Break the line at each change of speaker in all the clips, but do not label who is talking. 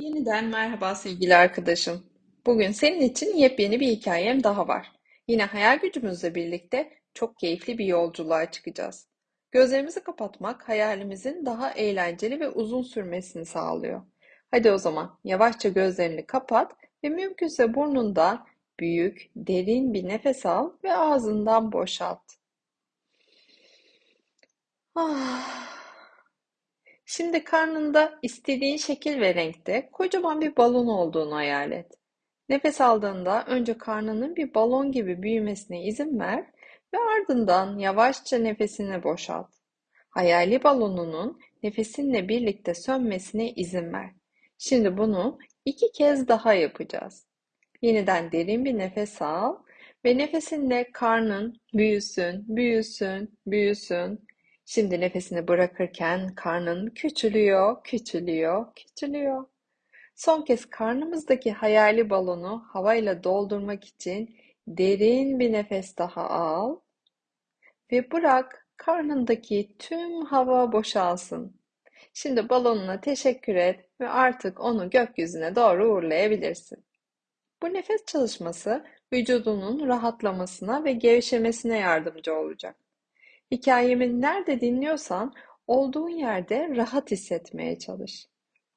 Yeniden merhaba sevgili arkadaşım. Bugün senin için yepyeni bir hikayem daha var. Yine hayal gücümüzle birlikte çok keyifli bir yolculuğa çıkacağız. Gözlerimizi kapatmak hayalimizin daha eğlenceli ve uzun sürmesini sağlıyor. Hadi o zaman yavaşça gözlerini kapat ve mümkünse burnundan büyük, derin bir nefes al ve ağzından boşalt. Ah. Şimdi karnında istediğin şekil ve renkte kocaman bir balon olduğunu hayal et. Nefes aldığında önce karnının bir balon gibi büyümesine izin ver ve ardından yavaşça nefesini boşalt. Hayali balonunun nefesinle birlikte sönmesine izin ver. Şimdi bunu iki kez daha yapacağız. Yeniden derin bir nefes al ve nefesinle karnın büyüsün, büyüsün, büyüsün Şimdi nefesini bırakırken karnın küçülüyor, küçülüyor, küçülüyor. Son kez karnımızdaki hayali balonu havayla doldurmak için derin bir nefes daha al ve bırak karnındaki tüm hava boşalsın. Şimdi balonuna teşekkür et ve artık onu gökyüzüne doğru uğurlayabilirsin. Bu nefes çalışması vücudunun rahatlamasına ve gevşemesine yardımcı olacak. Hikayemi nerede dinliyorsan olduğun yerde rahat hissetmeye çalış.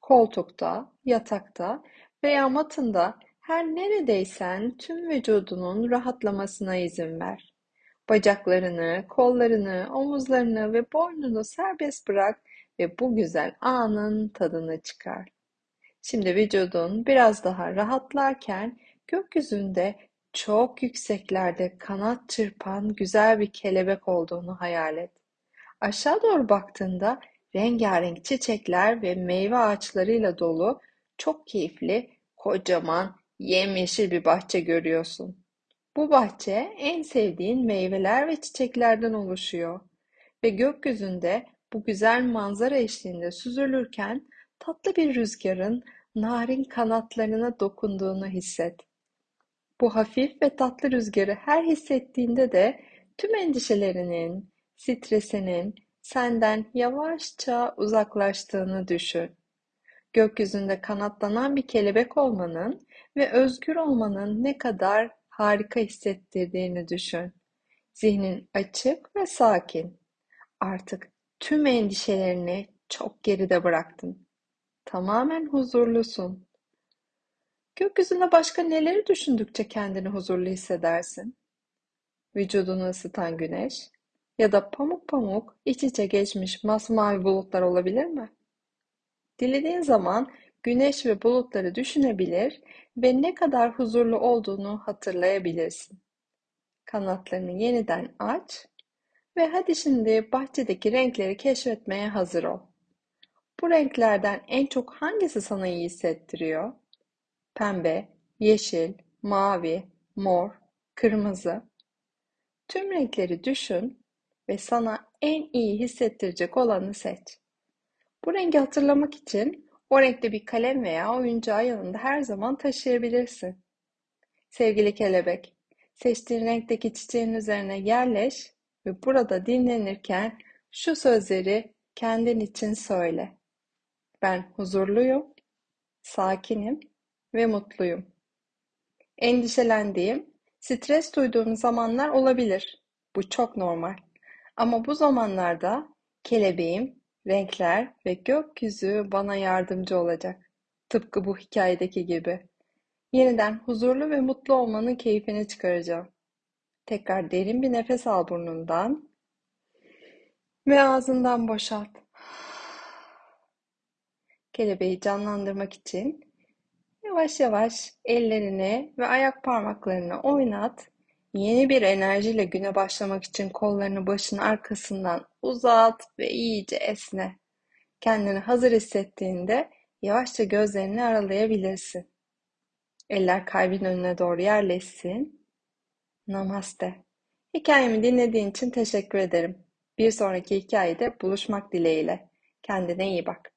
Koltukta, yatakta veya matında her neredeysen tüm vücudunun rahatlamasına izin ver. Bacaklarını, kollarını, omuzlarını ve boynunu serbest bırak ve bu güzel anın tadını çıkar. Şimdi vücudun biraz daha rahatlarken gökyüzünde çok yükseklerde kanat çırpan güzel bir kelebek olduğunu hayal et. Aşağı doğru baktığında rengarenk çiçekler ve meyve ağaçlarıyla dolu çok keyifli, kocaman, yemyeşil bir bahçe görüyorsun. Bu bahçe en sevdiğin meyveler ve çiçeklerden oluşuyor ve gökyüzünde bu güzel manzara eşliğinde süzülürken tatlı bir rüzgarın narin kanatlarına dokunduğunu hisset. Bu hafif ve tatlı rüzgarı her hissettiğinde de tüm endişelerinin, stresinin senden yavaşça uzaklaştığını düşün. Gökyüzünde kanatlanan bir kelebek olmanın ve özgür olmanın ne kadar harika hissettirdiğini düşün. Zihnin açık ve sakin. Artık tüm endişelerini çok geride bıraktın. Tamamen huzurlusun. Gökyüzünde başka neleri düşündükçe kendini huzurlu hissedersin? Vücudunu ısıtan güneş ya da pamuk pamuk iç içe geçmiş masmavi bulutlar olabilir mi? Dilediğin zaman güneş ve bulutları düşünebilir ve ne kadar huzurlu olduğunu hatırlayabilirsin. Kanatlarını yeniden aç ve hadi şimdi bahçedeki renkleri keşfetmeye hazır ol. Bu renklerden en çok hangisi sana iyi hissettiriyor? Pembe, yeşil, mavi, mor, kırmızı. Tüm renkleri düşün ve sana en iyi hissettirecek olanı seç. Bu rengi hatırlamak için o renkte bir kalem veya oyuncağı yanında her zaman taşıyabilirsin. Sevgili kelebek, seçtiğin renkteki çiçeğin üzerine yerleş ve burada dinlenirken şu sözleri kendin için söyle. Ben huzurluyum, sakinim ve mutluyum. Endişelendiğim, stres duyduğum zamanlar olabilir. Bu çok normal. Ama bu zamanlarda kelebeğim, renkler ve gökyüzü bana yardımcı olacak. Tıpkı bu hikayedeki gibi. Yeniden huzurlu ve mutlu olmanın keyfini çıkaracağım. Tekrar derin bir nefes al burnundan ve ağzından boşalt. Kelebeği canlandırmak için Yavaş yavaş ellerini ve ayak parmaklarını oynat. Yeni bir enerjiyle güne başlamak için kollarını başın arkasından uzat ve iyice esne. Kendini hazır hissettiğinde yavaşça gözlerini aralayabilirsin. Eller kalbin önüne doğru yerleşsin. Namaste. Hikayemi dinlediğin için teşekkür ederim. Bir sonraki hikayede buluşmak dileğiyle. Kendine iyi bak.